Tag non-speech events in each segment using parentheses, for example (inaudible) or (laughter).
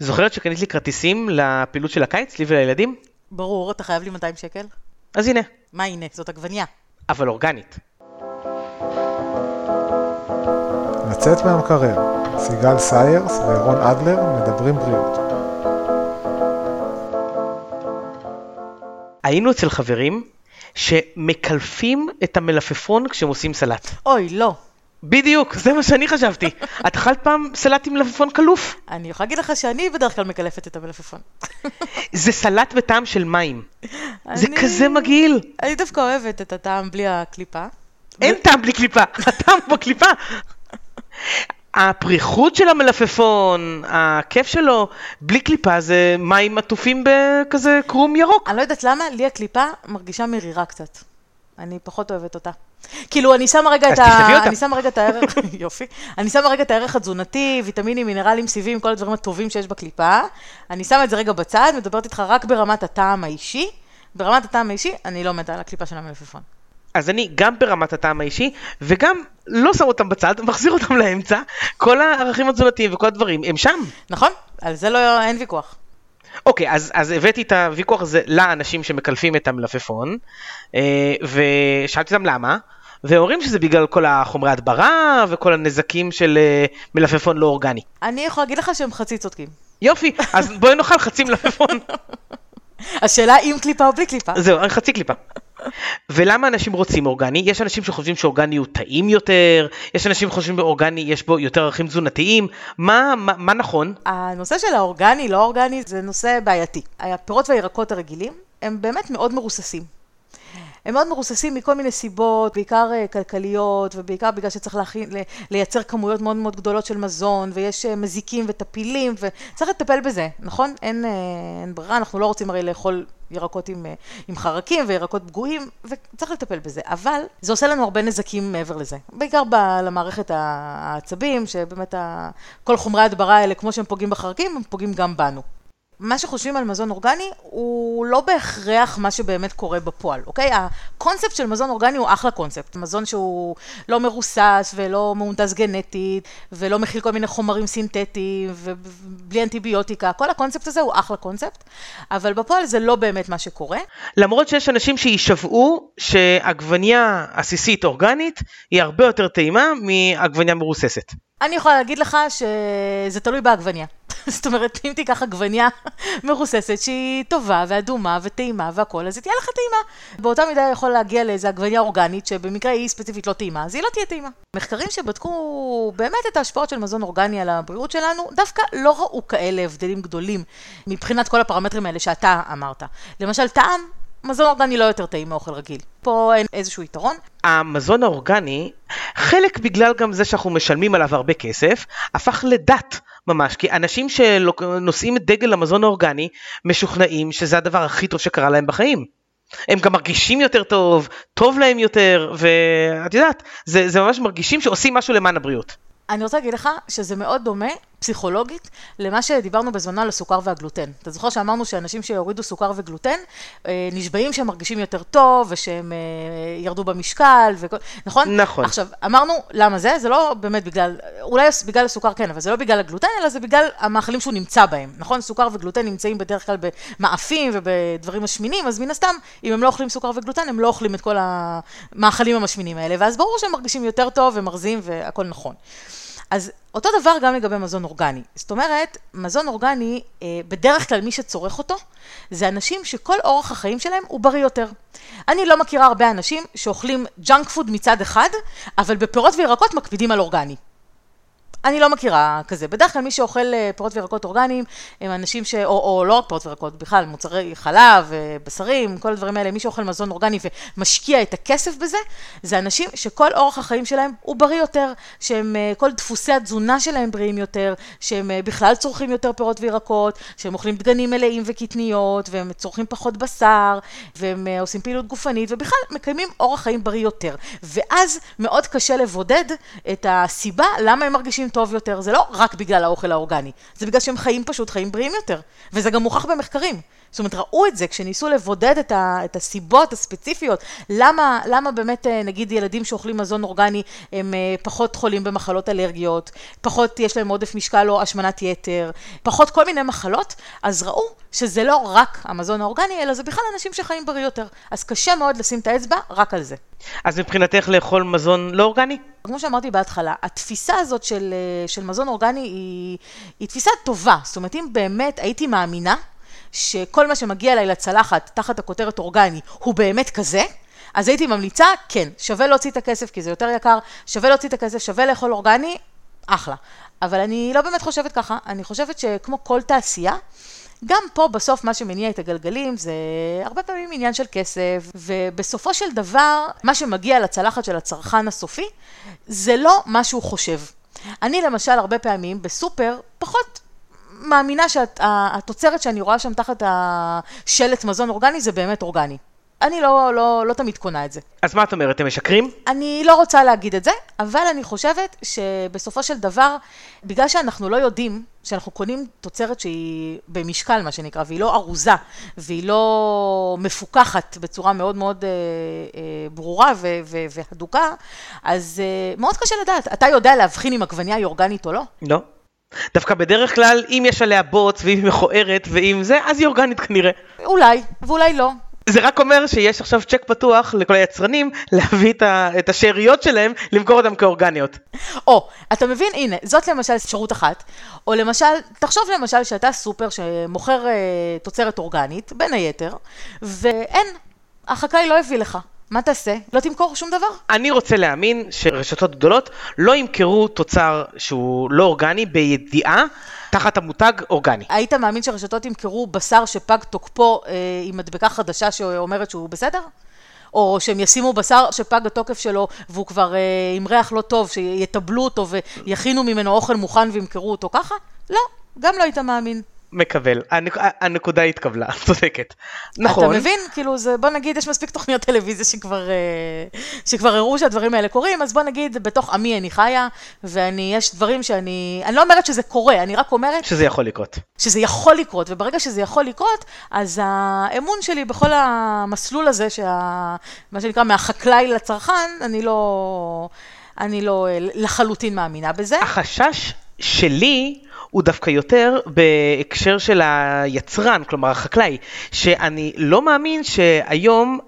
זוכרת שקנית לי כרטיסים לפעילות של הקיץ, לי ולילדים? ברור, אתה חייב לי 200 שקל. אז הנה, מה הנה? זאת עגבנייה. אבל אורגנית. לצאת מהמקרר, סיגל סיירס וירון אדלר מדברים בריאות. היינו אצל חברים שמקלפים את המלפפון כשהם עושים סלט. אוי, לא. בדיוק, זה מה שאני חשבתי. את אכלת פעם סלט עם מלפפון קלוף? אני יכולה להגיד לך שאני בדרך כלל מקלפת את המלפפון. זה סלט בטעם של מים. זה כזה מגעיל. אני דווקא אוהבת את הטעם בלי הקליפה. אין טעם בלי קליפה, הטעם בקליפה. הפריחות של המלפפון, הכיף שלו, בלי קליפה זה מים עטופים בכזה קרום ירוק. אני לא יודעת למה, לי הקליפה מרגישה מרירה קצת. אני פחות אוהבת אותה. כאילו, אני שמה רגע את ה... אני שמה רגע את הערך, (laughs) יופי. אני שמה רגע את הערך התזונתי, ויטמינים, מינרלים, סיבים, כל הדברים הטובים שיש בקליפה. אני שמה את זה רגע בצד, מדברת איתך רק ברמת הטעם האישי. ברמת הטעם האישי, אני לא מתה על הקליפה של המלפפון. אז אני גם ברמת הטעם האישי, וגם לא שם אותם בצד, (laughs) מחזיר אותם לאמצע. כל הערכים התזונתיים וכל הדברים הם שם. נכון? על זה לא, אין ויכוח. אוקיי, אז, אז הבאתי את הוויכוח הזה לאנשים שמקלפים את המלפפון, אה, ושאלתי אותם למה, והם אומרים שזה בגלל כל החומרי הדברה וכל הנזקים של אה, מלפפון לא אורגני. אני יכולה להגיד לך שהם חצי צודקים. יופי, אז בואי נאכל חצי מלפפון. (laughs) השאלה עם קליפה או בלי קליפה. זהו, חצי קליפה. ולמה אנשים רוצים אורגני? יש אנשים שחושבים שאורגני הוא טעים יותר, יש אנשים שחושבים באורגני יש בו יותר ערכים תזונתיים, מה, מה, מה נכון? הנושא של האורגני, לא אורגני, זה נושא בעייתי. הפירות והירקות הרגילים הם באמת מאוד מרוססים. הם מאוד מרוססים מכל מיני סיבות, בעיקר אה, כלכליות, ובעיקר בגלל שצריך להכין, לייצר כמויות מאוד מאוד גדולות של מזון, ויש אה, מזיקים וטפילים, וצריך לטפל בזה, נכון? אין, אה, אין ברירה, אנחנו לא רוצים הרי לאכול ירקות עם, עם חרקים וירקות פגועים, וצריך לטפל בזה. אבל זה עושה לנו הרבה נזקים מעבר לזה. בעיקר ב- למערכת העצבים, שבאמת ה- כל חומרי ההדברה האלה, כמו שהם פוגעים בחרקים, הם פוגעים גם בנו. מה שחושבים על מזון אורגני הוא לא בהכרח מה שבאמת קורה בפועל, אוקיי? הקונספט של מזון אורגני הוא אחלה קונספט. מזון שהוא לא מרוסס ולא מהונדס גנטית ולא מכיל כל מיני חומרים סינתטיים ובלי אנטיביוטיקה, כל הקונספט הזה הוא אחלה קונספט, אבל בפועל זה לא באמת מה שקורה. למרות שיש אנשים שיישבעו שעגבניה עסיסית אורגנית היא הרבה יותר טעימה מעגבניה מרוססת. אני יכולה להגיד לך שזה תלוי בעגבניה. (laughs) זאת אומרת, אם תיקח עגבניה מרוססת שהיא טובה ואדומה וטעימה והכול, אז היא תהיה לך טעימה. באותה מידה יכול להגיע לאיזה עגבניה אורגנית, שבמקרה היא ספציפית לא טעימה, אז היא לא תהיה טעימה. מחקרים שבדקו באמת את ההשפעות של מזון אורגני על הבריאות שלנו, דווקא לא ראו כאלה הבדלים גדולים מבחינת כל הפרמטרים האלה שאתה אמרת. למשל, טעם, מזון אורגני לא יותר טעים מאוכל רגיל. פה איזשהו יתרון. המזון האורגני, חלק בגלל גם זה שאנחנו משלמים עליו הרבה כסף, הפך לדת ממש, כי אנשים שנושאים את דגל המזון האורגני, משוכנעים שזה הדבר הכי טוב שקרה להם בחיים. הם גם מרגישים יותר טוב, טוב להם יותר, ואת יודעת, זה, זה ממש מרגישים שעושים משהו למען הבריאות. אני רוצה להגיד לך שזה מאוד דומה, פסיכולוגית, למה שדיברנו בזמנו על הסוכר והגלוטן. אתה זוכר שאמרנו שאנשים שהורידו סוכר וגלוטן, אה, נשבעים שהם מרגישים יותר טוב, ושהם אה, ירדו במשקל, וכל... נכון? נכון. עכשיו, אמרנו, למה זה? זה לא באמת בגלל, אולי בגלל הסוכר כן, אבל זה לא בגלל הגלוטן, אלא זה בגלל המאכלים שהוא נמצא בהם, נכון? סוכר וגלוטן נמצאים בדרך כלל במאפים ובדברים משמינים, אז מן הסתם, אם הם לא אוכלים סוכר וגלוטן, הם לא אוכלים את כל המאכלים המשמינים האלה, ואז ברור שהם מרגישים יותר טוב ומרזים והכל נכון. אז אותו דבר גם לגבי מזון אורגני. זאת אומרת, מזון אורגני, אה, בדרך כלל מי שצורך אותו, זה אנשים שכל אורח החיים שלהם הוא בריא יותר. אני לא מכירה הרבה אנשים שאוכלים ג'אנק פוד מצד אחד, אבל בפירות וירקות מקפידים על אורגני. אני לא מכירה כזה. בדרך כלל מי שאוכל אה, פירות וירקות אורגניים, הם אנשים ש... או, או לא רק פירות וירקות, בכלל מוצרי חלב, אה, בשרים, כל הדברים האלה, מי שאוכל מזון אורגני ומשקיע את הכסף בזה, זה אנשים שכל אורח החיים שלהם הוא בריא יותר, שהם, אה, כל דפוסי התזונה שלהם בריאים יותר, שהם בכלל צורכים יותר פירות וירקות, שהם אוכלים דגנים מלאים וקטניות, והם צורכים פחות בשר, והם עושים פעילות גופנית, ובכלל מקיימים אורח חיים בריא יותר. ואז מאוד קשה לבודד את הסיבה למה הם מרגישים מרגישים טוב יותר, זה לא רק בגלל האוכל האורגני, זה בגלל שהם חיים פשוט חיים בריאים יותר, וזה גם מוכח במחקרים. זאת אומרת, ראו את זה כשניסו לבודד את, ה, את הסיבות הספציפיות, למה, למה באמת, אה, נגיד, ילדים שאוכלים מזון אורגני הם אה, פחות חולים במחלות אלרגיות, פחות יש להם עודף משקל או השמנת יתר, פחות כל מיני מחלות, אז ראו שזה לא רק המזון האורגני, אלא זה בכלל אנשים שחיים בריא יותר. אז קשה מאוד לשים את האצבע רק על זה. אז מבחינתך לאכול מזון לא אורגני? כמו שאמרתי בהתחלה, התפיסה הזאת של, אה, של מזון אורגני היא, היא תפיסה טובה. זאת אומרת, אם באמת הייתי מאמינה שכל מה שמגיע אליי לצלחת תחת הכותרת אורגני הוא באמת כזה, אז הייתי ממליצה, כן, שווה להוציא את הכסף כי זה יותר יקר, שווה להוציא את הכסף, שווה לאכול אורגני, אחלה. אבל אני לא באמת חושבת ככה, אני חושבת שכמו כל תעשייה, גם פה בסוף מה שמניע את הגלגלים זה הרבה פעמים עניין של כסף, ובסופו של דבר, מה שמגיע לצלחת של הצרכן הסופי, זה לא מה שהוא חושב. אני למשל הרבה פעמים בסופר פחות מאמינה שהתוצרת שאני רואה שם תחת השלט מזון אורגני זה באמת אורגני. אני לא, לא, לא תמיד קונה את זה. אז מה את אומרת, הם משקרים? אני לא רוצה להגיד את זה, אבל אני חושבת שבסופו של דבר, בגלל שאנחנו לא יודעים שאנחנו קונים תוצרת שהיא במשקל, מה שנקרא, והיא לא ארוזה, והיא לא מפוקחת בצורה מאוד מאוד אה, אה, ברורה ו- ו- והדוקה, אז אה, מאוד קשה לדעת. אתה יודע להבחין אם עגבנייה היא אורגנית או לא? לא. דווקא בדרך כלל, אם יש עליה בוץ, ואם היא מכוערת, ואם זה, אז היא אורגנית כנראה. אולי, ואולי לא. זה רק אומר שיש עכשיו צ'ק פתוח לכל היצרנים להביא את, ה, את השאריות שלהם, למכור אותם כאורגניות. או, אתה מבין, הנה, זאת למשל אפשרות אחת. או למשל, תחשוב למשל שאתה סופר שמוכר אה, תוצרת אורגנית, בין היתר, ואין, החקלאי לא הביא לך. מה תעשה? לא תמכור שום דבר? אני רוצה להאמין שרשתות גדולות לא ימכרו תוצר שהוא לא אורגני בידיעה תחת המותג אורגני. היית מאמין שרשתות ימכרו בשר שפג תוקפו אה, עם מדבקה חדשה שאומרת שהוא בסדר? או שהם ישימו בשר שפג התוקף שלו והוא כבר אה, עם ריח לא טוב, שיטבלו אותו ויכינו ממנו אוכל מוכן וימכרו אותו ככה? לא, גם לא היית מאמין. מקבל, הנק... הנקודה התקבלה, (laughs) צודקת. נכון. אתה מבין? כאילו, זה, בוא נגיד, יש מספיק תוכניות טלוויזיה שכבר, אה, שכבר הראו שהדברים האלה קורים, אז בוא נגיד, בתוך עמי אני חיה, ואני, יש דברים שאני, אני לא אומרת שזה קורה, אני רק אומרת... שזה יכול לקרות. שזה יכול לקרות, וברגע שזה יכול לקרות, אז האמון שלי בכל המסלול הזה, שה, מה שנקרא, מהחקלאי לצרכן, אני לא, אני לא אה, לחלוטין מאמינה בזה. החשש שלי... הוא דווקא יותר בהקשר של היצרן, כלומר החקלאי, שאני לא מאמין שהיום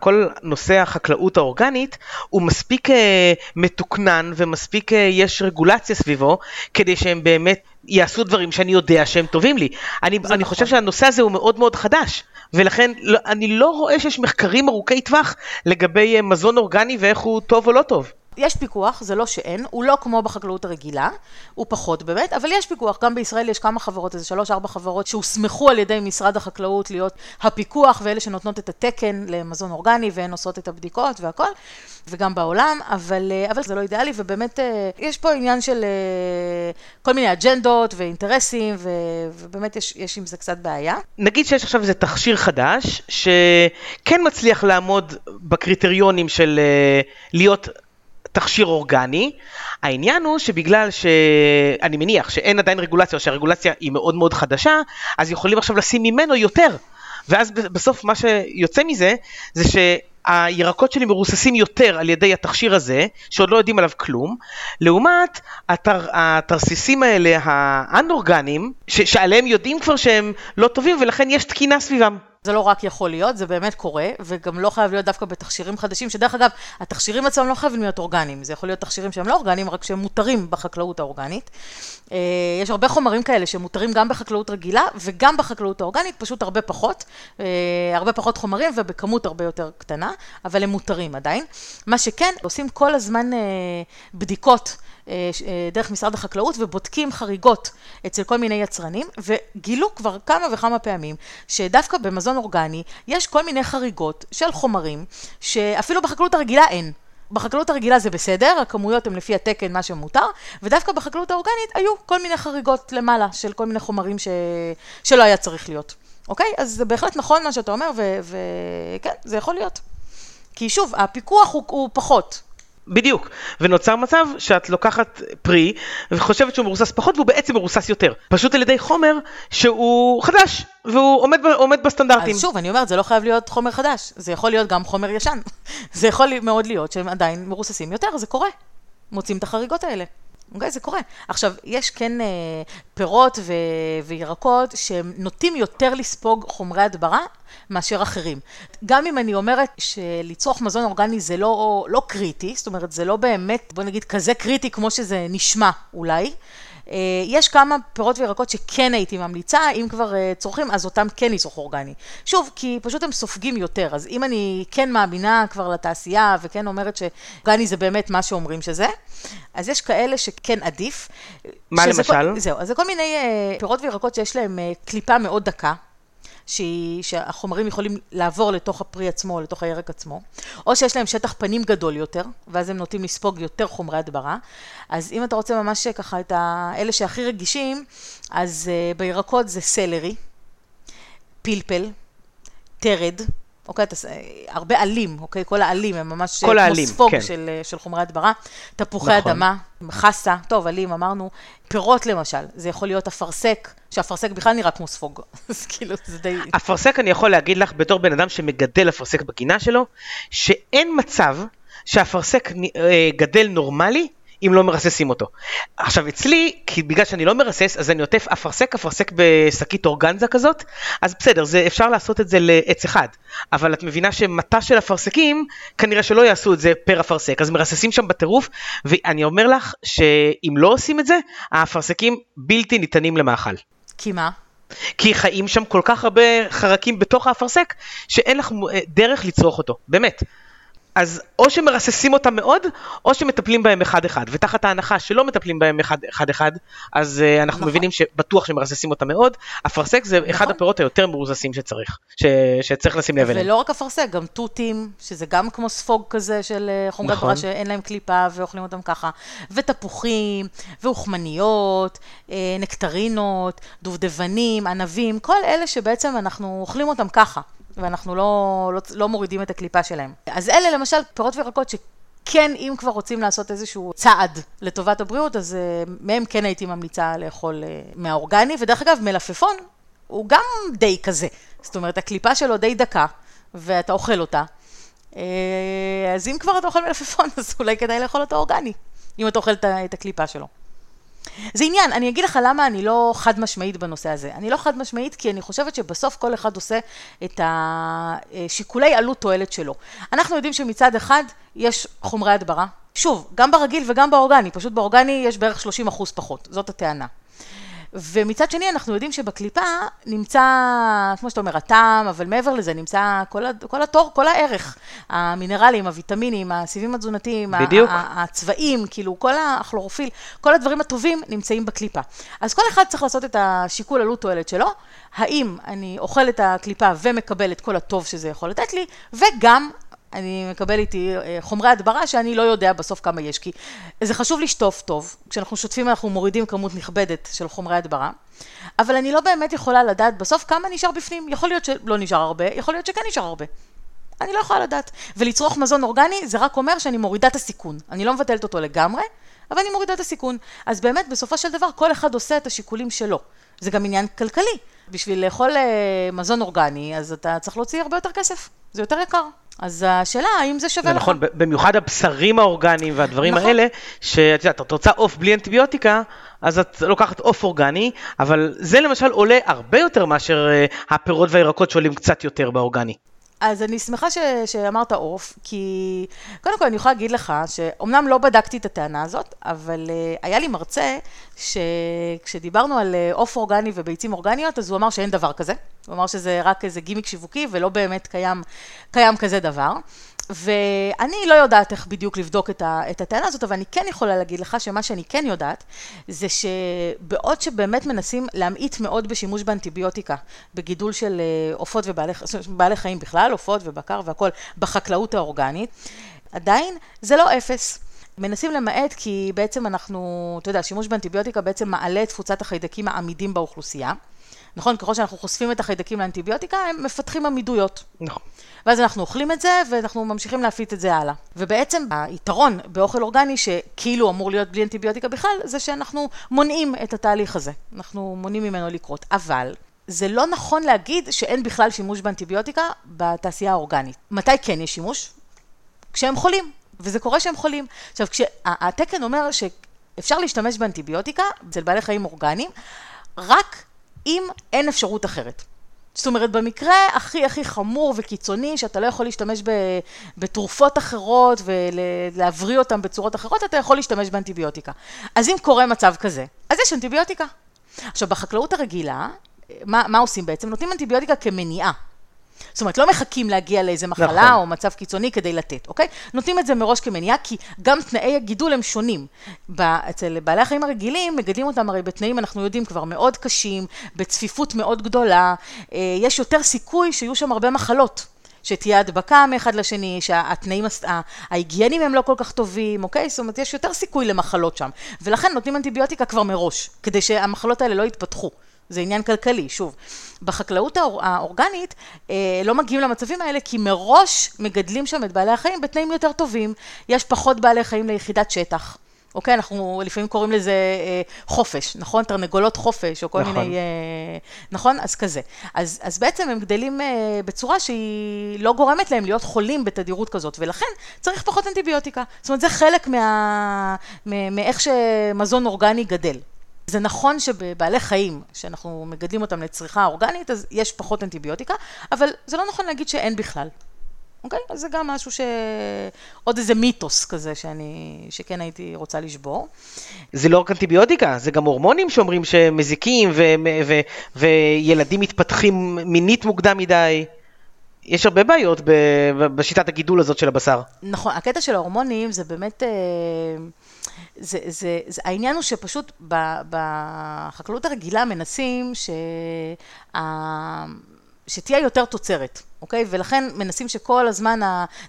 כל נושא החקלאות האורגנית הוא מספיק אה, מתוקנן ומספיק אה, יש רגולציה סביבו כדי שהם באמת יעשו דברים שאני יודע שהם טובים לי. אני, אני נכון. חושב שהנושא הזה הוא מאוד מאוד חדש. ולכן לא, אני לא רואה שיש מחקרים ארוכי טווח לגבי אה, מזון אורגני ואיך הוא טוב או לא טוב. יש פיקוח, זה לא שאין, הוא לא כמו בחקלאות הרגילה, הוא פחות באמת, אבל יש פיקוח, גם בישראל יש כמה חברות, איזה שלוש-ארבע חברות שהוסמכו על ידי משרד החקלאות להיות הפיקוח ואלה שנותנות את התקן למזון אורגני והן עושות את הבדיקות והכל, וגם בעולם, אבל, אה, אבל זה לא אידיאלי, ובאמת אה, יש פה עניין של אה, כל מיני אג'נדות ואינטרסים, ובאמת יש, יש עם זה קצת בעיה. נגיד שיש עכשיו איזה תכשיר חדש, שכן מצליח לעמוד בקריטריונים של להיות תכשיר אורגני. העניין הוא שבגלל שאני מניח שאין עדיין רגולציה, או שהרגולציה היא מאוד מאוד חדשה, אז יכולים עכשיו לשים ממנו יותר. ואז בסוף מה שיוצא מזה, זה שהירקות שלי מרוססים יותר על ידי התכשיר הזה, שעוד לא יודעים עליו כלום, לעומת התר, התרסיסים האלה האנורגניים, שעליהם יודעים כבר שהם לא טובים ולכן יש תקינה סביבם. זה לא רק יכול להיות, זה באמת קורה, וגם לא חייב להיות דווקא בתכשירים חדשים, שדרך אגב, התכשירים עצמם לא חייבים להיות אורגניים, זה יכול להיות תכשירים שהם לא אורגניים, רק שהם מותרים בחקלאות האורגנית. אה, יש הרבה חומרים כאלה שמותרים גם בחקלאות רגילה וגם בחקלאות האורגנית, פשוט הרבה פחות, אה, הרבה פחות חומרים ובכמות הרבה יותר קטנה, אבל הם מותרים עדיין. מה שכן, עושים כל הזמן אה, בדיקות. אה, אה, דרך משרד החקלאות ובודקים חריגות אצל כל מיני יצרנים, וגילו כבר כמה וכמה פעמים שדווקא במזון אורגני יש כל מיני חריגות של חומרים שאפילו בחקלאות הרגילה אין. בחקלאות הרגילה זה בסדר, הכמויות הן לפי התקן, מה שמותר, ודווקא בחקלאות האורגנית היו כל מיני חריגות למעלה של כל מיני חומרים ש... שלא היה צריך להיות. אוקיי? אז זה בהחלט נכון מה שאתה אומר, וכן, זה יכול להיות. כי שוב, הפיקוח הוא, הוא פחות. בדיוק, ונוצר מצב שאת לוקחת פרי וחושבת שהוא מרוסס פחות והוא בעצם מרוסס יותר, פשוט על ידי חומר שהוא חדש והוא עומד, עומד בסטנדרטים. אז שוב, אני אומרת, זה לא חייב להיות חומר חדש, זה יכול להיות גם חומר ישן. (laughs) זה יכול מאוד להיות שהם עדיין מרוססים יותר, זה קורה. מוצאים את החריגות האלה. אוקיי? זה קורה. עכשיו, יש כן אה, פירות ו- וירקות שהם נוטים יותר לספוג חומרי הדברה מאשר אחרים. גם אם אני אומרת שלצרוך מזון אורגני זה לא, לא קריטי, זאת אומרת, זה לא באמת, בוא נגיד, כזה קריטי כמו שזה נשמע אולי. אה, יש כמה פירות וירקות שכן הייתי ממליצה, אם כבר אה, צורכים, אז אותם כן לצרוך אורגני. שוב, כי פשוט הם סופגים יותר, אז אם אני כן מאמינה כבר לתעשייה וכן אומרת שאורגני זה באמת מה שאומרים שזה, אז יש כאלה שכן עדיף. מה למשל? כל, זהו, אז זה כל מיני אה, פירות וירקות שיש להם קליפה מאוד דקה. שהיא, שהחומרים יכולים לעבור לתוך הפרי עצמו, לתוך הירק עצמו, או שיש להם שטח פנים גדול יותר, ואז הם נוטים לספוג יותר חומרי הדברה. אז אם אתה רוצה ממש ככה את אלה שהכי רגישים, אז uh, בירקות זה סלרי, פלפל, תרד, אוקיי, אתה, הרבה עלים, אוקיי, כל העלים הם ממש כל העלים, כמו ספוג כן. של, של חומרי הדברה. תפוחי נכון. אדמה, חסה, טוב, עלים אמרנו, פירות למשל, זה יכול להיות אפרסק, שהאפרסק בכלל נראה כמו ספוג, (laughs) אז כאילו זה די... אפרסק אני יכול להגיד לך בתור בן אדם שמגדל אפרסק בגינה שלו, שאין מצב שאפרסק אה, גדל נורמלי אם לא מרססים אותו. עכשיו אצלי, כי בגלל שאני לא מרסס, אז אני עוטף אפרסק, אפרסק בשקית אורגנזה כזאת, אז בסדר, זה, אפשר לעשות את זה לעץ אחד. אבל את מבינה שמטע של אפרסקים, כנראה שלא יעשו את זה פר אפרסק, אז מרססים שם בטירוף, ואני אומר לך שאם לא עושים את זה, האפרסקים בלתי ניתנים למאכל. כי מה? כי חיים שם כל כך הרבה חרקים בתוך האפרסק, שאין לך אה, דרך לצרוך אותו, באמת. אז או שמרססים אותם מאוד, או שמטפלים בהם אחד-אחד. ותחת ההנחה שלא מטפלים בהם אחד-אחד, אז uh, אנחנו נכון. מבינים שבטוח שמרססים אותם מאוד. אפרסק זה אחד נכון. הפירות היותר מרוססים שצריך, ש... שצריך לשים לב אליהם. ולא רק אפרסק, גם תותים, שזה גם כמו ספוג כזה של אה, חומרי נכון. שאין להם קליפה ואוכלים אותם ככה, ותפוחים, ואוכמניות, אה, נקטרינות, דובדבנים, ענבים, כל אלה שבעצם אנחנו אוכלים אותם ככה, ואנחנו לא, לא, לא מורידים את הקליפה שלהם. אז אלה למשל פירות וירקות ש... כן, אם כבר רוצים לעשות איזשהו צעד לטובת הבריאות, אז uh, מהם כן הייתי ממליצה לאכול uh, מהאורגני, ודרך אגב, מלפפון הוא גם די כזה. זאת אומרת, הקליפה שלו די דקה, ואתה אוכל אותה. אה, אז אם כבר אתה אוכל מלפפון, (laughs) אז אולי כדאי לאכול אותו אורגני, אם אתה אוכל את את הקליפה שלו. זה עניין, אני אגיד לך למה אני לא חד משמעית בנושא הזה. אני לא חד משמעית כי אני חושבת שבסוף כל אחד עושה את השיקולי עלות תועלת שלו. אנחנו יודעים שמצד אחד יש חומרי הדברה. שוב, גם ברגיל וגם באורגני, פשוט באורגני יש בערך 30 אחוז פחות, זאת הטענה. ומצד שני אנחנו יודעים שבקליפה נמצא, כמו שאתה אומר, הטעם, אבל מעבר לזה נמצא כל, כל התור, כל הערך, המינרלים, הוויטמינים, הסיבים התזונתיים, בדיוק. הצבעים, כאילו כל הכלורופיל, כל הדברים הטובים נמצאים בקליפה. אז כל אחד צריך לעשות את השיקול עלות תועלת שלו, האם אני אוכל את הקליפה ומקבל את כל הטוב שזה יכול לתת לי, וגם אני מקבל איתי אה, חומרי הדברה שאני לא יודע בסוף כמה יש, כי זה חשוב לשטוף טוב, כשאנחנו שוטפים אנחנו מורידים כמות נכבדת של חומרי הדברה, אבל אני לא באמת יכולה לדעת בסוף כמה נשאר בפנים, יכול להיות שלא נשאר הרבה, יכול להיות שכן נשאר הרבה. אני לא יכולה לדעת. ולצרוך מזון אורגני זה רק אומר שאני מורידה את הסיכון. אני לא מבטלת אותו לגמרי, אבל אני מורידה את הסיכון. אז באמת, בסופו של דבר, כל אחד עושה את השיקולים שלו. זה גם עניין כלכלי. בשביל לאכול אה, מזון אורגני, אז אתה צריך להוציא הרבה יותר כסף. זה יותר יקר. אז השאלה, האם זה שווה זה לך? נכון, במיוחד הבשרים האורגניים והדברים נכון. האלה, שאת יודעת, את רוצה עוף בלי אנטיביוטיקה, אז את לוקחת עוף אורגני, אבל זה למשל עולה הרבה יותר מאשר אה, הפירות והירקות שעולים קצת יותר באורגני. אז אני שמחה ש, שאמרת עוף, כי קודם כל אני יכולה להגיד לך שאומנם לא בדקתי את הטענה הזאת, אבל uh, היה לי מרצה שכשדיברנו על אה, עוף אורגני וביצים אורגניות, אז הוא אמר שאין דבר כזה. הוא אמר שזה רק איזה גימיק שיווקי ולא באמת קיים, קיים כזה דבר. ואני לא יודעת איך בדיוק לבדוק את, ה, את הטענה הזאת, אבל אני כן יכולה להגיד לך שמה שאני כן יודעת, זה שבעוד שבאמת מנסים להמעיט מאוד בשימוש באנטיביוטיקה, בגידול של אה, עופות ובעלי (laughs) בעלי חיים בכלל, עופות ובקר והכול, בחקלאות האורגנית, עדיין זה לא אפס. מנסים למעט כי בעצם אנחנו, אתה יודע, שימוש באנטיביוטיקה בעצם מעלה את תפוצת החיידקים העמידים באוכלוסייה. נכון? ככל שאנחנו חושפים את החיידקים לאנטיביוטיקה, הם מפתחים עמידויות. נכון. ואז אנחנו אוכלים את זה, ואנחנו ממשיכים להפיץ את זה הלאה. ובעצם היתרון באוכל אורגני, שכאילו אמור להיות בלי אנטיביוטיקה בכלל, זה שאנחנו מונעים את התהליך הזה. אנחנו מונעים ממנו לקרות. אבל זה לא נכון להגיד שאין בכלל שימוש באנטיביוטיקה בתעשייה האורגנית. מתי כן יש שימוש? כשהם חולים, וזה קורה שהם חולים. עכשיו, כשהתקן אומר שאפשר להשתמש באנטיביוטיקה אצל בעלי חיים אורגניים, רק אם אין אפשרות אחרת. זאת אומרת, במקרה הכי הכי חמור וקיצוני, שאתה לא יכול להשתמש בתרופות אחרות ולהבריא אותן בצורות אחרות, אתה יכול להשתמש באנטיביוטיקה. אז אם קורה מצב כזה, אז יש אנטיביוטיקה. עכשיו, בחקלאות הרגילה, מה, מה עושים בעצם? נותנים אנטיביוטיקה כמניעה. זאת אומרת, לא מחכים להגיע לאיזה מחלה נכון. או מצב קיצוני כדי לתת, אוקיי? נותנים את זה מראש כמניעה, כי גם תנאי הגידול הם שונים. אצל בעלי החיים הרגילים, מגדלים אותם הרי בתנאים, אנחנו יודעים, כבר מאוד קשים, בצפיפות מאוד גדולה, אה, יש יותר סיכוי שיהיו שם הרבה מחלות. שתהיה הדבקה מאחד לשני, שהתנאים ההיגיינים הם לא כל כך טובים, אוקיי? זאת אומרת, יש יותר סיכוי למחלות שם. ולכן נותנים אנטיביוטיקה כבר מראש, כדי שהמחלות האלה לא יתפתחו. זה עניין כלכלי, שוב. בחקלאות האור, האורגנית אה, לא מגיעים למצבים האלה כי מראש מגדלים שם את בעלי החיים בתנאים יותר טובים, יש פחות בעלי חיים ליחידת שטח. אוקיי, אנחנו לפעמים קוראים לזה אה, חופש, נכון? תרנגולות חופש, או כל נכון. מיני... אה, נכון? אז כזה. אז, אז בעצם הם גדלים אה, בצורה שהיא לא גורמת להם להיות חולים בתדירות כזאת, ולכן צריך פחות אנטיביוטיקה. זאת אומרת, זה חלק מה, מאיך שמזון אורגני גדל. זה נכון שבבעלי חיים, שאנחנו מגדלים אותם לצריכה אורגנית, אז יש פחות אנטיביוטיקה, אבל זה לא נכון להגיד שאין בכלל. אוקיי? אז זה גם משהו ש... עוד איזה מיתוס כזה שאני... שכן הייתי רוצה לשבור. זה לא רק אנטיביוטיקה, זה גם הורמונים שאומרים שמזיקים ו... ו... וילדים מתפתחים מינית מוקדם מדי. יש הרבה בעיות ב... בשיטת הגידול הזאת של הבשר. נכון, הקטע של ההורמונים זה באמת... אה... זה, זה, זה, העניין הוא שפשוט בחקלאות הרגילה מנסים שה, שתהיה יותר תוצרת, אוקיי? ולכן מנסים שכל הזמן,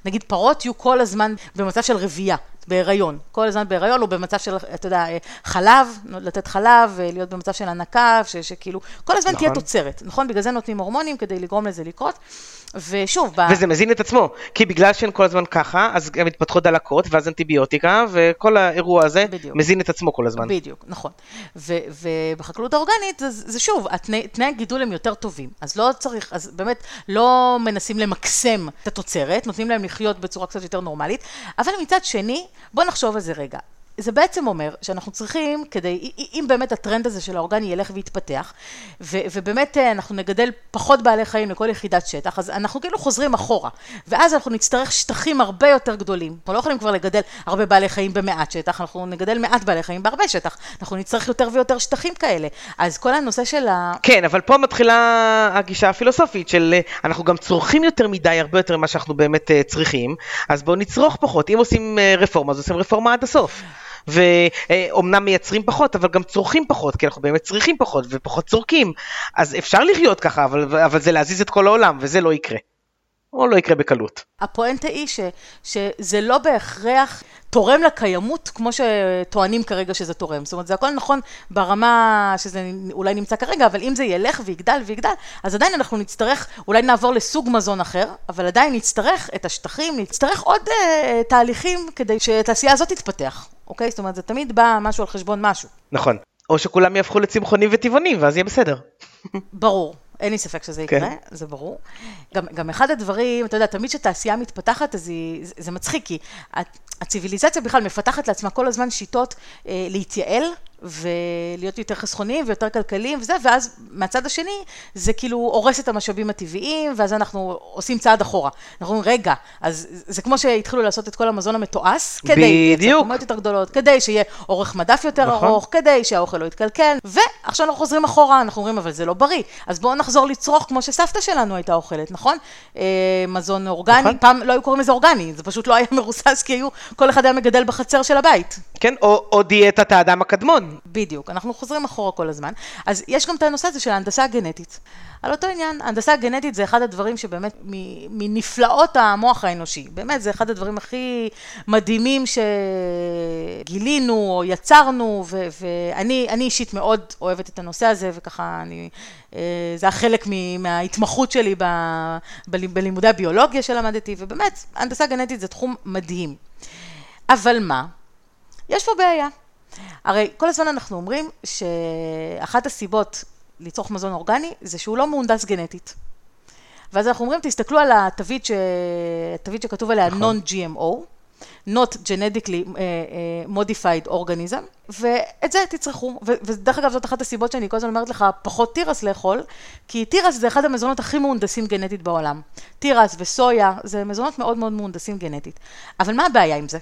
נגיד פרות יהיו כל הזמן במצב של רבייה. בהיריון, כל הזמן בהיריון, או במצב של, אתה יודע, חלב, לתת חלב, להיות במצב של הנקה, שכאילו, כל הזמן נכון. תהיה תוצרת, נכון? בגלל זה נותנים הורמונים כדי לגרום לזה לקרות. ושוב, ב... וזה מזין את עצמו, כי בגלל שהן כל הזמן ככה, אז הן מתפתחות דלקות, ואז אנטיביוטיקה, וכל האירוע הזה בדיוק. מזין את עצמו כל הזמן. בדיוק, נכון. ו- ובחקלאות האורגנית, זה, זה שוב, התנאי, תנאי הגידול הם יותר טובים. אז לא צריך, אז באמת, לא מנסים למקסם את התוצרת, נותנים להם לחיות בצורה קצת יותר נורמלית, אבל מצד שני, בוא נחשוב על זה רגע. זה בעצם אומר שאנחנו צריכים, כדי, אם באמת הטרנד הזה של האורגני ילך ויתפתח, ו, ובאמת אה, אנחנו נגדל פחות בעלי חיים לכל יחידת שטח, אז אנחנו כאילו חוזרים אחורה, ואז אנחנו נצטרך שטחים הרבה יותר גדולים. אנחנו לא יכולים כבר לגדל הרבה בעלי חיים במעט שטח, אנחנו נגדל מעט בעלי חיים בהרבה שטח, אנחנו נצטרך יותר ויותר שטחים כאלה. אז כל הנושא של ה... כן, אבל פה מתחילה הגישה הפילוסופית של אה, אנחנו גם צורכים יותר מדי, הרבה יותר ממה שאנחנו באמת אה, צריכים, אז בואו נצרוך פחות. אם עושים רפורמה, אז עושים רפורמה עד הסוף. ואומנם מייצרים פחות, אבל גם צורכים פחות, כי אנחנו באמת צריכים פחות ופחות צורכים. אז אפשר לחיות ככה, אבל, אבל זה להזיז את כל העולם, וזה לא יקרה. או לא יקרה בקלות. הפואנטה היא ש, שזה לא בהכרח תורם לקיימות כמו שטוענים כרגע שזה תורם. זאת אומרת, זה הכל נכון ברמה שזה אולי נמצא כרגע, אבל אם זה ילך ויגדל ויגדל, אז עדיין אנחנו נצטרך, אולי נעבור לסוג מזון אחר, אבל עדיין נצטרך את השטחים, נצטרך עוד אה, תהליכים כדי שהתעשייה הזאת תתפתח. אוקיי? זאת אומרת, זה תמיד בא משהו על חשבון משהו. נכון. או שכולם יהפכו לצמחונים וטבעונים, ואז יהיה בסדר. ברור. אין לי ספק שזה יקרה, כן. זה ברור. גם, גם אחד הדברים, אתה יודע, תמיד כשתעשייה מתפתחת, אז היא, זה, זה מצחיק, כי הציוויליזציה בכלל מפתחת לעצמה כל הזמן שיטות אה, להתייעל, ולהיות יותר חסכוניים ויותר כלכליים וזה, ואז מהצד השני, זה כאילו הורס את המשאבים הטבעיים, ואז אנחנו עושים צעד אחורה. אנחנו אומרים, רגע, אז זה כמו שהתחילו לעשות את כל המזון המתועש, כדי בדיוק. יותר גדולות, כדי שיהיה אורך מדף יותר נכון. ארוך, כדי שהאוכל לא יתקלקל, ועכשיו אנחנו חוזרים אחורה, אנחנו אומרים, אבל זה לא בריא, אז בואו נחזור לצרוך כמו שסבתא שלנו הייתה אוכלת, נכון? אה, מזון אורגני, נכון. פעם לא היו קוראים לזה אורגני, זה פשוט לא היה (laughs) מרוסס, כי היו, כל אחד היה מגדל בחצר של הבית. כן, או, או דיאטת האדם הקדמון. בדיוק, אנחנו חוזרים אחורה כל הזמן. אז יש גם את הנושא הזה של ההנדסה הגנטית. על אותו עניין, הנדסה הגנטית זה אחד הדברים שבאמת מנפלאות המוח האנושי. באמת, זה אחד הדברים הכי מדהימים שגילינו או יצרנו, ו- ואני אישית מאוד אוהבת את הנושא הזה, וככה אני, אה, זה החלק מההתמחות שלי ב- בלימודי הביולוגיה שלמדתי, ובאמת, הנדסה גנטית זה תחום מדהים. אבל מה? יש פה בעיה. הרי כל הזמן אנחנו אומרים שאחת הסיבות לצרוך מזון אורגני זה שהוא לא מהונדס גנטית. ואז אנחנו אומרים, תסתכלו על התווית, ש... התווית שכתוב עליה נכון. non-GMO, not genetically uh, uh, modified organism, ואת זה תצרכו. ודרך אגב, זאת אחת הסיבות שאני כל הזמן אומרת לך, פחות תירס לאכול, כי תירס זה אחד המזונות הכי מהונדסים גנטית בעולם. תירס וסויה, זה מזונות מאוד מאוד מהונדסים גנטית. אבל מה הבעיה עם זה?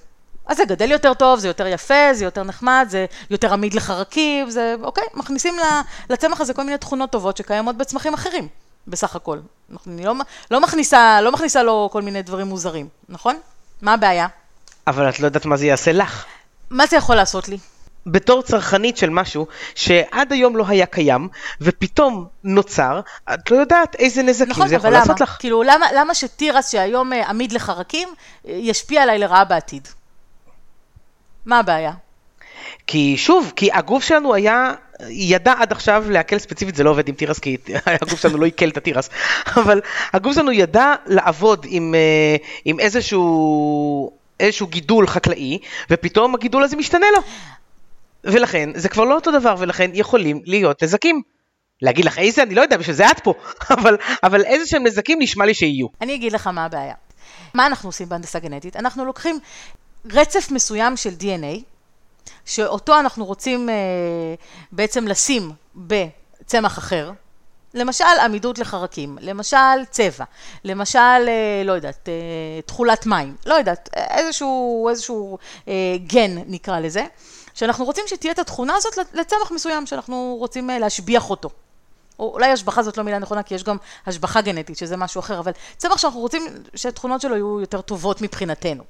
אז זה גדל יותר טוב, זה יותר יפה, זה יותר נחמד, זה יותר עמיד לחרקים, זה, אוקיי, מכניסים לצמח הזה כל מיני תכונות טובות שקיימות בצמחים אחרים, בסך הכל. אני לא, לא, מכניסה, לא מכניסה לו כל מיני דברים מוזרים, נכון? מה הבעיה? אבל את לא יודעת מה זה יעשה לך. מה זה יכול לעשות לי? בתור צרכנית של משהו שעד היום לא היה קיים, ופתאום נוצר, את לא יודעת איזה נזקים נכון, זה יכול לעשות לך. נכון, אבל למה? כאילו, למה, למה שתירס שהיום אה, עמיד לחרקים, אה, ישפיע עליי לרעה בעתיד? מה הבעיה? כי שוב, כי הגוף שלנו היה, ידע עד עכשיו לעכל ספציפית, זה לא עובד עם תירס, כי הגוף שלנו לא עיכל את התירס, (laughs) אבל הגוף שלנו ידע לעבוד עם, אה, עם איזשהו, איזשהו גידול חקלאי, ופתאום הגידול הזה משתנה לו. ולכן, זה כבר לא אותו דבר, ולכן יכולים להיות נזקים. להגיד לך איזה, אני לא יודע, בשביל זה את פה, (laughs) אבל, אבל איזה שהם נזקים נשמע לי שיהיו. אני אגיד לך מה הבעיה. מה אנחנו עושים בהנדסה גנטית? אנחנו לוקחים רצף מסוים של DNA, שאותו אנחנו רוצים אה, בעצם לשים בצמח אחר, למשל עמידות לחרקים, למשל צבע, למשל, אה, לא יודעת, אה, תכולת מים, לא יודעת, איזשהו, איזשהו אה, גן נקרא לזה, שאנחנו רוצים שתהיה את התכונה הזאת לצמח מסוים שאנחנו רוצים אה, להשביח אותו. או אולי השבחה זאת לא מילה נכונה, כי יש גם השבחה גנטית, שזה משהו אחר, אבל צמח שאנחנו רוצים שהתכונות שלו יהיו יותר טובות מבחינתנו.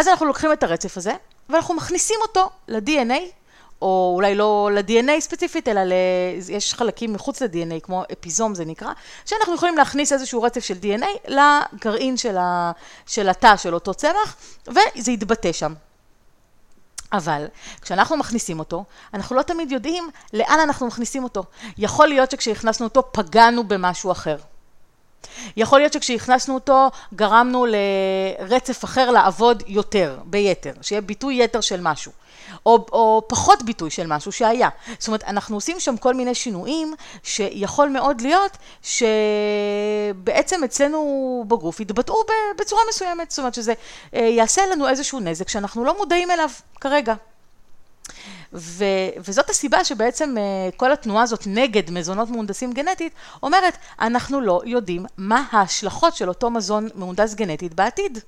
אז אנחנו לוקחים את הרצף הזה, ואנחנו מכניסים אותו ל-DNA, או אולי לא ל-DNA ספציפית, אלא ל... יש חלקים מחוץ ל-DNA, כמו אפיזום זה נקרא, שאנחנו יכולים להכניס איזשהו רצף של DNA לגרעין של, ה... של התא של אותו צמח, וזה יתבטא שם. אבל כשאנחנו מכניסים אותו, אנחנו לא תמיד יודעים לאן אנחנו מכניסים אותו. יכול להיות שכשהכנסנו אותו פגענו במשהו אחר. יכול להיות שכשהכנסנו אותו, גרמנו לרצף אחר לעבוד יותר, ביתר, שיהיה ביטוי יתר של משהו. או, או פחות ביטוי של משהו שהיה. זאת אומרת, אנחנו עושים שם כל מיני שינויים שיכול מאוד להיות שבעצם אצלנו בגוף יתבטאו בצורה מסוימת, זאת אומרת שזה אה, יעשה לנו איזשהו נזק שאנחנו לא מודעים אליו כרגע. ו, וזאת הסיבה שבעצם uh, כל התנועה הזאת נגד מזונות מהונדסים גנטית, אומרת, אנחנו לא יודעים מה ההשלכות של אותו מזון מהונדס גנטית בעתיד.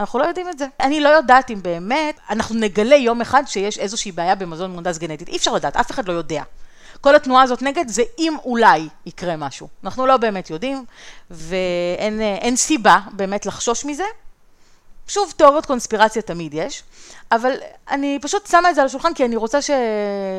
אנחנו לא יודעים את זה. אני לא יודעת אם באמת אנחנו נגלה יום אחד שיש איזושהי בעיה במזון מהונדס גנטית. אי אפשר לדעת, אף אחד לא יודע. כל התנועה הזאת נגד זה אם אולי יקרה משהו. אנחנו לא באמת יודעים, ואין סיבה באמת לחשוש מזה. שוב, תיאוריות קונספירציה תמיד יש, אבל אני פשוט שמה את זה על השולחן כי אני רוצה ש...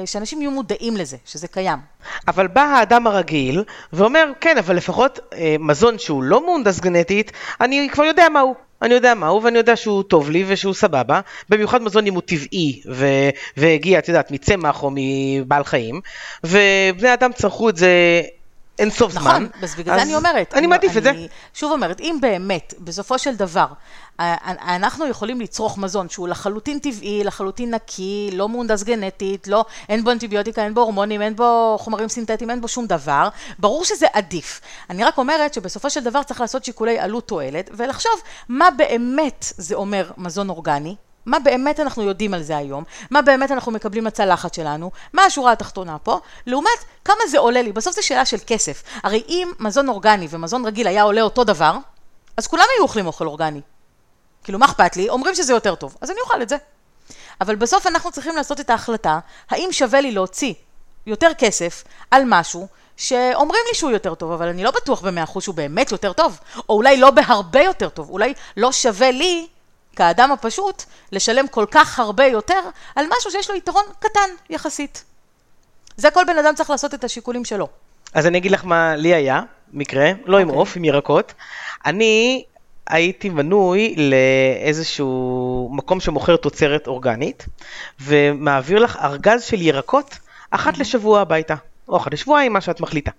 שאנשים יהיו מודעים לזה, שזה קיים. אבל בא האדם הרגיל ואומר, כן, אבל לפחות אה, מזון שהוא לא מהונדס גנטית, אני כבר יודע מהו. אני יודע מהו ואני יודע שהוא טוב לי ושהוא סבבה, במיוחד מזון אם הוא טבעי ו- והגיע, את יודעת, מצמח או מבעל חיים, ובני אדם צרכו את זה אין סוף נכון, זמן. נכון, אז בגלל זה אני אומרת. אני מעדיף את זה. שוב אומרת, אם באמת, בסופו של דבר, אנחנו יכולים לצרוך מזון שהוא לחלוטין טבעי, לחלוטין נקי, לא מהונדס גנטית, לא, אין בו אנטיביוטיקה, אין בו הורמונים, אין בו חומרים סינתטיים, אין בו שום דבר, ברור שזה עדיף. אני רק אומרת שבסופו של דבר צריך לעשות שיקולי עלות תועלת, ולחשוב מה באמת זה אומר מזון אורגני, מה באמת אנחנו יודעים על זה היום, מה באמת אנחנו מקבלים לצלחת שלנו, מה השורה התחתונה פה, לעומת כמה זה עולה לי, בסוף זו שאלה של כסף. הרי אם מזון אורגני ומזון רגיל היה עולה אותו דבר, אז כולם היו אוכלים אוכל אורגני. כאילו, מה אכפת לי? אומרים שזה יותר טוב, אז אני אוכל את זה. אבל בסוף אנחנו צריכים לעשות את ההחלטה, האם שווה לי להוציא יותר כסף על משהו שאומרים לי שהוא יותר טוב, אבל אני לא בטוח במאה אחוז שהוא באמת יותר טוב, או אולי לא בהרבה יותר טוב, אולי לא שווה לי כאדם הפשוט, לשלם כל כך הרבה יותר על משהו שיש לו יתרון קטן יחסית. זה כל בן אדם צריך לעשות את השיקולים שלו. אז אני אגיד לך מה לי היה, מקרה, לא עם אוקיי. עוף, עם ירקות. אני הייתי מנוי לאיזשהו מקום שמוכר תוצרת אורגנית, ומעביר לך ארגז של ירקות אחת לשבוע הביתה, או אחת לשבועיים, מה שאת מחליטה.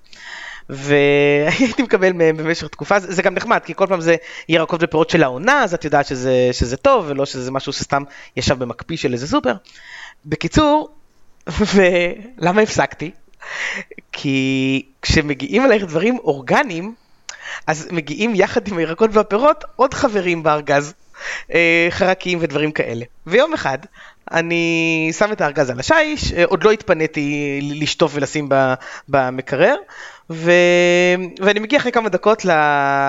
והייתי מקבל מהם במשך תקופה, זה זה גם נחמד, כי כל פעם זה ירקות ופירות של העונה, אז את יודעת שזה, שזה טוב, ולא שזה משהו שסתם ישב במקפיא של איזה סופר. בקיצור, ולמה הפסקתי? כי כשמגיעים אלייך דברים אורגניים, אז מגיעים יחד עם הירקות והפירות עוד חברים בארגז, אה, חרקים ודברים כאלה. ויום אחד אני שם את הארגז על השיש, אה, עוד לא התפניתי לשטוף ולשים במקרר, ו... ואני מגיע אחרי כמה דקות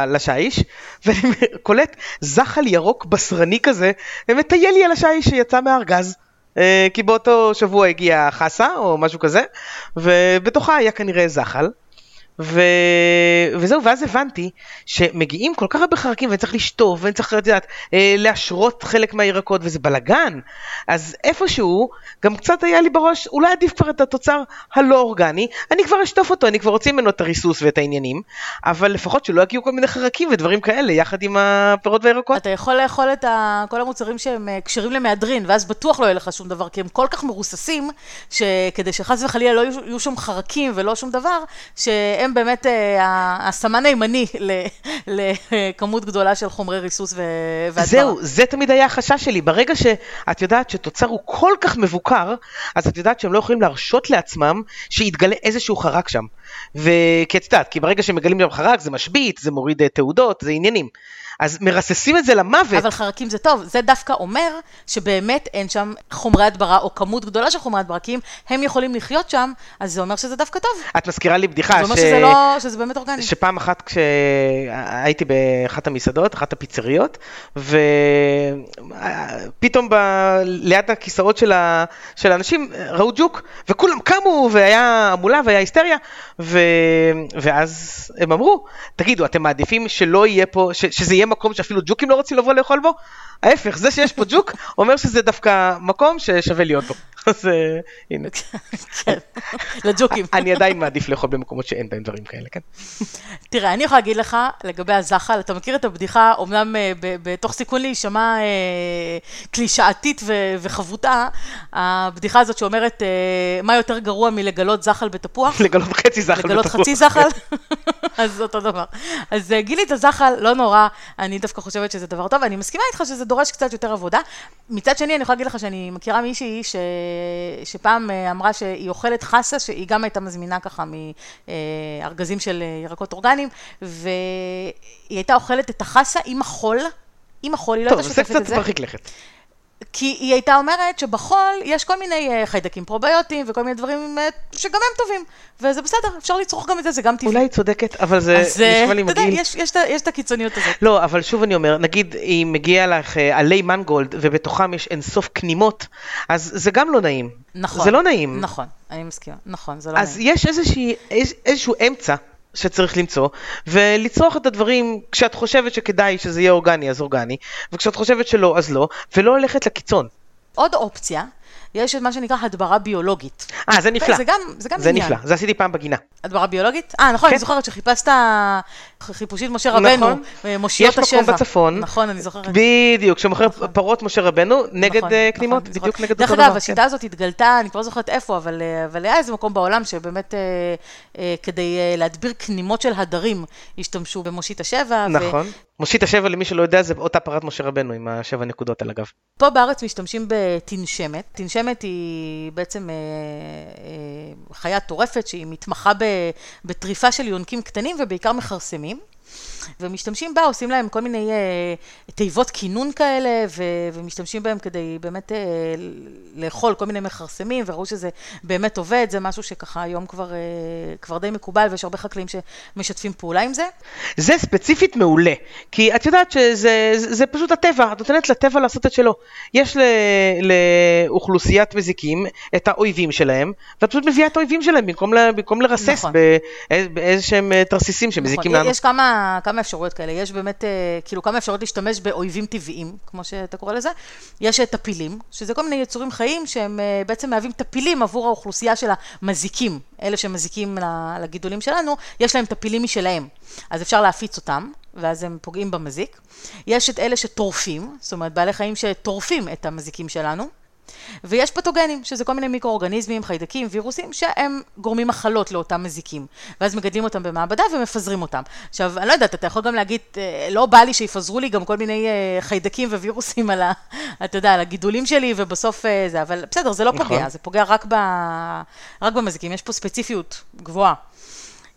לשיש, (laughs) ואני קולט זחל ירוק בשרני כזה, ומטייל לי על השיש שיצא מהארגז. אה, כי באותו שבוע הגיעה חסה או משהו כזה, ובתוכה היה כנראה זחל. ו... וזהו, ואז הבנתי שמגיעים כל כך הרבה חרקים ואני צריך לשטוף ואני צריך, את יודעת, אה, להשרות חלק מהירקות וזה בלאגן. אז איפשהו, גם קצת היה לי בראש, אולי עדיף כבר את התוצר הלא אורגני, אני כבר אשטוף אותו, אני כבר אוציא ממנו את הריסוס ואת העניינים, אבל לפחות שלא יגיעו כל מיני חרקים ודברים כאלה יחד עם הפירות והירקות. אתה יכול לאכול את ה... כל המוצרים שהם אה, כשרים למהדרין, ואז בטוח לא יהיה לך שום דבר, כי הם כל כך מרוססים, שכדי שחס וחלילה לא יהיו שם חרקים ולא שום דבר, שהם באמת אה, הסמן הימני לכמות גדולה של חומרי ריסוס. והדברה. זהו, זה תמיד היה החשש שלי. ברגע שאת יודעת שתוצר הוא כל כך מבוקר, אז את יודעת שהם לא יכולים להרשות לעצמם שיתגלה איזשהו חרק שם. וכי את יודעת, כי ברגע שמגלים שם חרק זה משבית, זה מוריד אה, תעודות, זה עניינים. אז מרססים את זה למוות. אבל חרקים זה טוב, זה דווקא אומר שבאמת אין שם חומרי הדברה או כמות גדולה של חומרי הדברה, כי אם הם יכולים לחיות שם, אז זה אומר שזה דווקא טוב. את מזכירה לי בדיחה זה אומר שזה לא, שזה באמת אורגני. שפעם אחת כשהייתי באחת המסעדות, אחת הפיצריות, ופתאום ב... ליד הכיסאות של, ה... של האנשים ראו ג'וק, וכולם קמו, והיה המולה והיה היסטריה, ו... ואז הם אמרו, תגידו, אתם מעדיפים שלא יהיה פה, ש... שזה יהיה מקום שאפילו ג'וקים לא רוצים לבוא לאכול בו? ההפך, זה שיש פה ג'וק, אומר שזה דווקא מקום ששווה להיות בו. (laughs) אז אה, הנה. כן, (laughs) לג'וקים. אני עדיין מעדיף לאכול במקומות שאין בהם דברים כאלה, כן? (laughs) תראה, אני יכולה להגיד לך לגבי הזחל, אתה מכיר את הבדיחה, אמנם אה, בתוך סיכון להישמע אה, קלישאתית וחבוטה, הבדיחה הזאת שאומרת, מה יותר גרוע מלגלות זחל בתפוח? לגלות חצי זחל לגלות בתפוח. חצי זחל? אז זה אותו דבר. אז גילי את הזחל, לא נורא, אני דווקא חושבת שזה דבר טוב, אני מסכימה איתך שזה דורש קצת יותר עבודה. מצד שני, אני יכולה להגיד לך שאני מכירה מישהי ש... שפעם אה, אמרה שהיא אוכלת חסה, שהיא גם הייתה מזמינה ככה מארגזים של אה, ירקות אורגניים, והיא הייתה אוכלת את החסה עם החול. עם החול, היא לא טוב, הייתה זה שוטפת את קצת זה. מרחיק לכת. כי היא הייתה אומרת שבחול יש כל מיני אה, חיידקים פרוביוטיים וכל מיני דברים אה, שגם הם טובים, וזה בסדר, אפשר לצרוך גם את זה, זה גם טבעי. אולי היא צודקת, אבל זה אז אה, נשמע לי אתה יודע, מגעיל. יש- יש את ה- יש את הקיצוניות הזאת. לא, אבל שוב אני אומר, נגיד אם מגיע לך עלי מנגולד ובתוכם יש אינסוף כנימות, אז זה גם לא נעים. נכון. זה לא נעים. נכון, אני מסכימה. נכון, זה לא אז נעים. יש איזושהי, איז, איזשהו אמצע שצריך למצוא, ולצרוך את הדברים כשאת חושבת שכדאי שזה יהיה אורגני, אז אורגני, וכשאת חושבת שלא, אז לא, ולא ללכת לקיצון. עוד אופציה, יש את מה שנקרא הדברה ביולוגית. אה, זה נפלא. זה גם, זה גם זה עניין. נפלא, זה עשיתי פעם בגינה. הדברה ביולוגית? אה, נכון, אני כן. זוכרת שחיפשת חיפושית משה רבנו, נכון. אה, מושיות יש השבע. מקום בצפון. נכון, אני זוכרת. בדיוק, שמוכר פרות משה רבנו נגד נכון, אה, נכון, כנימות, בדיוק. נגד דרך אותו אגב, דבר. השיטה הזאת התגלתה, אני כבר לא זוכרת איפה, אבל, אה, אבל היה איזה מקום בעולם שבאמת אה, אה, כדי אה, להדביר כנימות של הדרים, השתמשו במושית השבע. כן. ו- נכון. מושיט השבע, למי שלא יודע, זה אותה פרת משה רבנו עם השבע נקודות על הגב. פה בארץ משתמשים בתנשמת. תנשמת היא בעצם אה, אה, חיה טורפת שהיא מתמחה ב- בטריפה של יונקים קטנים ובעיקר מכרסמים. name? ומשתמשים בה, עושים להם כל מיני אה, תיבות כינון כאלה, ו- ומשתמשים בהם כדי באמת אה, לאכול כל מיני מכרסמים, וראו שזה באמת עובד, זה משהו שככה היום כבר, אה, כבר די מקובל, ויש הרבה חקלאים שמשתפים פעולה עם זה. זה ספציפית מעולה, כי את יודעת שזה זה, זה פשוט הטבע, את נותנת לטבע לעשות את שלו. יש ל, לאוכלוסיית מזיקים את האויבים שלהם, ואת פשוט מביאה את האויבים שלהם במקום, ל, במקום לרסס נכון. באיז, באיזה שהם אה, תרסיסים שמזיקים נכון, לנו. יש כמה כמה, אפשרויות כאלה. יש באמת, אה, כאילו, כמה אפשרויות להשתמש באויבים טבעיים, כמו שאתה קורא לזה. יש אה, טפילים, שזה כל מיני יצורים חיים שהם אה, בעצם מהווים טפילים עבור האוכלוסייה של המזיקים. אלה שמזיקים לגידולים שלנו, יש להם טפילים משלהם. אז אפשר להפיץ אותם, ואז הם פוגעים במזיק. יש את אלה שטורפים, זאת אומרת, בעלי חיים שטורפים את המזיקים שלנו. ויש פתוגנים, שזה כל מיני מיקרואורגניזמים, חיידקים, וירוסים, שהם גורמים מחלות לאותם מזיקים. ואז מגדלים אותם במעבדה ומפזרים אותם. עכשיו, אני לא יודעת, אתה יכול גם להגיד, אה, לא בא לי שיפזרו לי גם כל מיני אה, חיידקים ווירוסים על ה... (laughs) אתה יודע, על הגידולים שלי, ובסוף אה, זה, אבל בסדר, זה לא נכון. פוגע, זה פוגע רק, ב, רק במזיקים, יש פה ספציפיות גבוהה.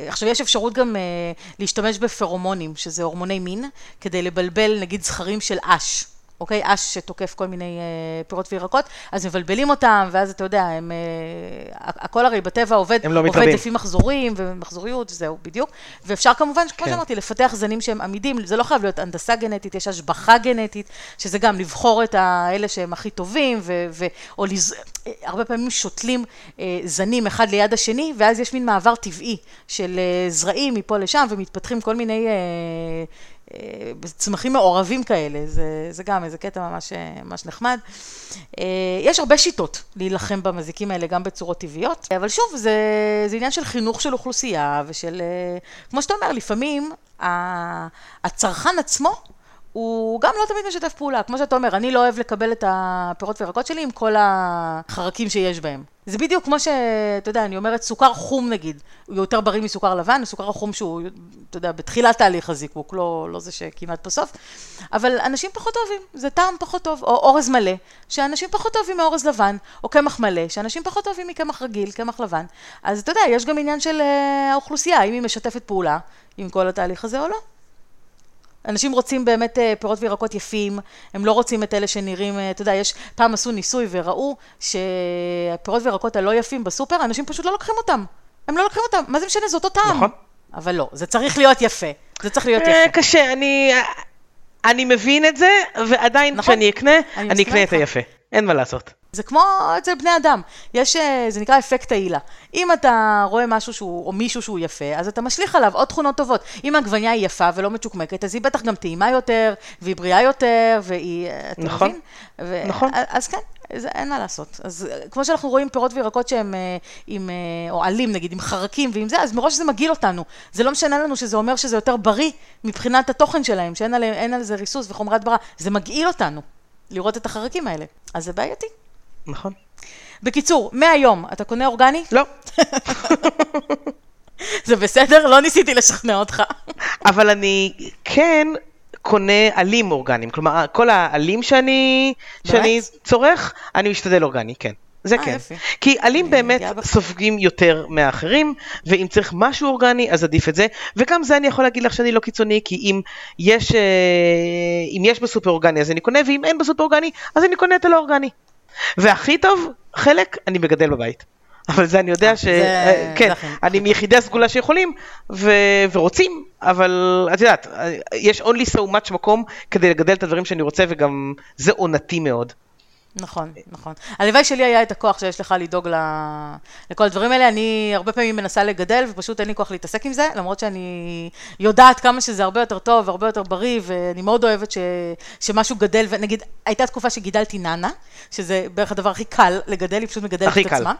עכשיו, יש אפשרות גם uh, להשתמש בפרומונים, שזה הורמוני מין, כדי לבלבל נגיד זכרים של אש. אוקיי? אש שתוקף כל מיני אה, פירות וירקות, אז מבלבלים אותם, ואז אתה יודע, הם, אה, הכל הרי בטבע עובד, לא עובד לפי מחזורים ומחזוריות, זהו, בדיוק. ואפשר כמובן, כמו כן. שאמרתי, לפתח זנים שהם עמידים, זה לא חייב להיות הנדסה גנטית, יש השבחה גנטית, שזה גם לבחור את האלה שהם הכי טובים, ו, ו, או לז... הרבה פעמים שותלים אה, זנים אחד ליד השני, ואז יש מין מעבר טבעי של אה, זרעים מפה לשם, ומתפתחים כל מיני... צמחים מעורבים כאלה, זה, זה גם איזה קטע ממש, ממש נחמד. אה, יש הרבה שיטות להילחם במזיקים האלה, גם בצורות טבעיות, אבל שוב, זה, זה עניין של חינוך של אוכלוסייה ושל, אה, כמו שאתה אומר, לפעמים הצרכן עצמו הוא גם לא תמיד משתף פעולה. כמו שאתה אומר, אני לא אוהב לקבל את הפירות וירקות שלי עם כל החרקים שיש בהם. זה בדיוק כמו שאתה יודע, אני אומרת, סוכר חום נגיד, הוא יותר בריא מסוכר לבן, סוכר החום שהוא, אתה יודע, בתחילת תהליך הזיקוק, לא, לא זה שכמעט בסוף, אבל אנשים פחות אוהבים, זה טעם פחות טוב, או אורז מלא, שאנשים פחות אוהבים מאורז לבן, או קמח מלא, שאנשים פחות אוהבים מקמח רגיל, קמח לבן. אז אתה יודע, יש גם עניין של אה, האוכלוסייה, האם היא משתפת פעולה עם כל התהליך הזה או לא. אנשים רוצים באמת אה, פירות וירקות יפים, הם לא רוצים את אלה שנראים, אה, אתה יודע, יש, פעם עשו ניסוי וראו שהפירות וירקות הלא יפים בסופר, אנשים פשוט לא לוקחים אותם. הם לא לוקחים אותם, מה זה משנה, זה אותו טעם. נכון. אבל לא, זה צריך להיות יפה. זה צריך להיות אה, יפה. קשה, אני, אני מבין את זה, ועדיין נכון. כשאני אקנה, אני, אני אקנה את היפה. אין מה לעשות. זה כמו אצל בני אדם, יש, אה, זה נקרא אפקט העילה. אם אתה רואה משהו שהוא, או מישהו שהוא יפה, אז אתה משליך עליו עוד תכונות טובות. אם העגבניה היא יפה ולא מצ'וקמקת, אז היא בטח גם טעימה יותר, והיא בריאה יותר, והיא, אה, אתה נכון, מבין? ו- נכון. אז כן, זה, אין מה לעשות. אז אה, כמו שאנחנו רואים פירות וירקות שהם עם, או עלים נגיד, עם חרקים ועם זה, אז מראש זה מגעיל אותנו. זה לא משנה לנו שזה אומר שזה יותר בריא מבחינת התוכן שלהם, שאין על, על זה ריסוס וחומרי הדברה, זה מגעיל אותנו. לראות את החרקים האלה. אז זה בעייתי. נכון. בקיצור, מהיום, אתה קונה אורגני? לא. (laughs) זה בסדר? לא ניסיתי לשכנע אותך. (laughs) אבל אני כן קונה עלים אורגניים. כלומר, כל העלים שאני, שאני צורך, אני משתדל אורגני, כן. זה 아, אה, כן. יפי. כי עלים באמת סופגים יותר מהאחרים, ואם צריך משהו אורגני, אז עדיף את זה. וגם זה אני יכול להגיד לך שאני לא קיצוני, כי אם יש, אה, אם יש בסופר אורגני אז אני קונה, ואם אין בסופר אורגני, אז אני קונה את הלא אורגני. והכי טוב, חלק אני מגדל בבית. אבל זה אני יודע אה, ש... זה... כן, זה אני מיחידי הסגולה שיכולים ו... ורוצים, אבל את יודעת, יש only so much מקום כדי לגדל את הדברים שאני רוצה, וגם זה עונתי מאוד. נכון, נכון. הלוואי שלי היה את הכוח שיש לך לדאוג ל... לכל הדברים האלה. אני הרבה פעמים מנסה לגדל, ופשוט אין לי כוח להתעסק עם זה, למרות שאני יודעת כמה שזה הרבה יותר טוב, הרבה יותר בריא, ואני מאוד אוהבת ש... שמשהו גדל, ונגיד, הייתה תקופה שגידלתי נאנה, שזה בערך הדבר הכי קל לגדל, היא פשוט מגדלת את קל. עצמה.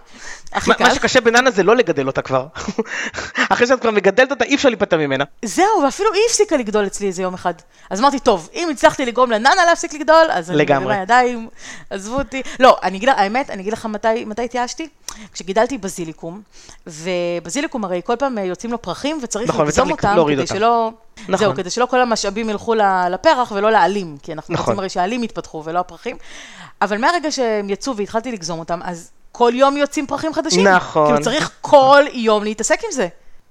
הכי קל. מה שקשה בנאנה זה לא לגדל אותה כבר. (laughs) אחרי שאת כבר מגדלת אותה, אי אפשר להיפטר ממנה. זהו, ואפילו היא הפסיקה לגדול אצלי איזה יום אחד. אז אמרתי, טוב, אם הצלחתי לגרום לנאנה להפסיק לגדול, אז אני מרימה ידיים, עזבו אותי. לא, אני אגיד, האמת, אני אגיד לך מתי, מתי התייאשתי? כשגידלתי בזיליקום, ובזיליקום הרי כל פעם יוצאים לו פרחים, וצריך נכון, לגזום אותם, כדי אותם. שלא... נכון. זהו, כדי שלא כל המשאבים ילכו לפרח ולא לעלים, כי אנחנו נכון. רוצים הרי שהעלים יתפתחו ולא הפרחים. אבל מהרגע שהם יצאו והתחלתי לגזום אותם, אז כל יום יוצאים פרחים חדשים. נכון. כאילו צריך כל יום להתעסק עם זה.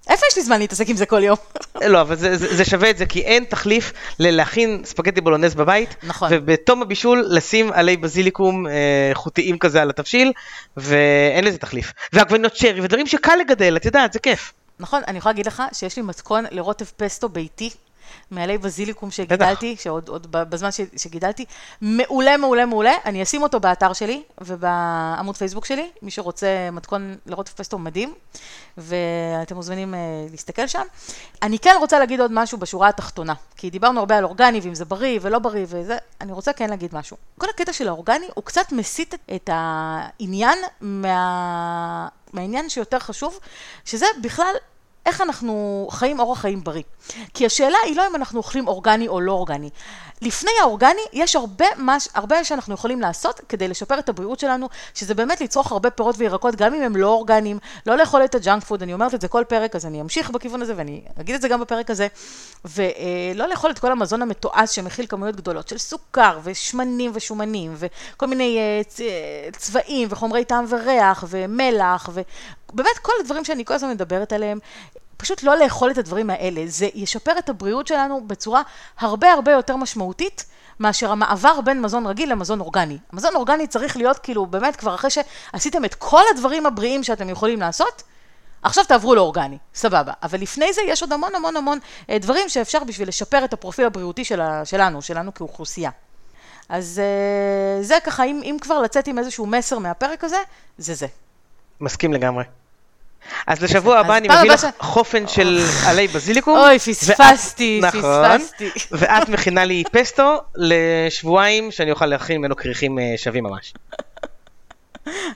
איפה יש לי זמן להתעסק עם זה כל יום? לא, אבל זה, זה, זה שווה את זה, כי אין תחליף ללהכין ספגטי בולונז בבית, נכון. ובתום הבישול לשים עלי בזיליקום אה, חוטיים כזה על התבשיל, ואין לזה תחליף. ועגבנות שרי, ודברים שקל לגדל, את יודעת, זה כיף. נכון, אני יכולה להגיד לך שיש לי מתכון לרוטב פסטו ביתי, מעלי בזיליקום שגידלתי, שעוד עוד בזמן ש, שגידלתי. מעולה, מעולה, מעולה. אני אשים אותו באתר שלי ובעמוד פייסבוק שלי, מי שרוצה מתכון לראות פסטו מדהים, ואתם מוזמנים uh, להסתכל שם. אני כן רוצה להגיד עוד משהו בשורה התחתונה, כי דיברנו הרבה על אורגני, ואם זה בריא ולא בריא וזה, אני רוצה כן להגיד משהו. כל הקטע של האורגני הוא קצת מסיט את העניין מה... מהעניין שיותר חשוב, שזה בכלל איך אנחנו חיים אורח חיים בריא. כי השאלה היא לא אם אנחנו אוכלים אורגני או לא אורגני. לפני האורגני יש הרבה, מש, הרבה שאנחנו יכולים לעשות כדי לשפר את הבריאות שלנו, שזה באמת לצרוך הרבה פירות וירקות, גם אם הם לא אורגניים, לא לאכול את הג'אנק פוד, אני אומרת את זה כל פרק, אז אני אמשיך בכיוון הזה ואני אגיד את זה גם בפרק הזה, ולא לאכול את כל המזון המתועש שמכיל כמויות גדולות של סוכר ושמנים ושומנים וכל מיני אה, צבעים וחומרי טעם וריח ומלח ובאמת כל הדברים שאני כל הזמן מדברת עליהם, פשוט לא לאכול את הדברים האלה, זה ישפר את הבריאות שלנו בצורה הרבה הרבה יותר משמעותית. מאשר המעבר בין מזון רגיל למזון אורגני. המזון אורגני צריך להיות כאילו באמת כבר אחרי שעשיתם את כל הדברים הבריאים שאתם יכולים לעשות, עכשיו תעברו לאורגני, סבבה. אבל לפני זה יש עוד המון המון המון אה, דברים שאפשר בשביל לשפר את הפרופיל הבריאותי של, שלנו, שלנו כאוכלוסייה. אז אה, זה ככה, אם, אם כבר לצאת עם איזשהו מסר מהפרק הזה, זה זה. מסכים לגמרי. אז לשבוע הבא אני מביא לך חופן של עלי בזיליקום. אוי, פספסתי, פספסתי. נכון, ואת מכינה לי פסטו לשבועיים שאני אוכל להכין ממנו כריכים אה, שווים ממש.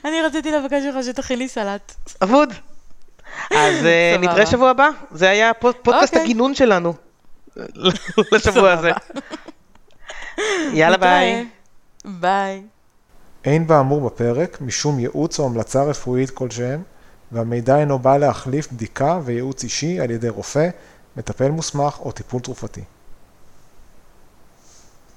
אני רציתי לבקש ממך לי סלט. אבוד. אז אה, נתראה שבוע הבא, זה היה פודקאסט אוקיי. הגינון שלנו (laughs) לשבוע הזה. יאללה ביי. ביי. אין באמור בפרק משום ייעוץ או המלצה רפואית כלשהם, והמידע אינו בא להחליף בדיקה וייעוץ אישי על ידי רופא, מטפל מוסמך או טיפול תרופתי.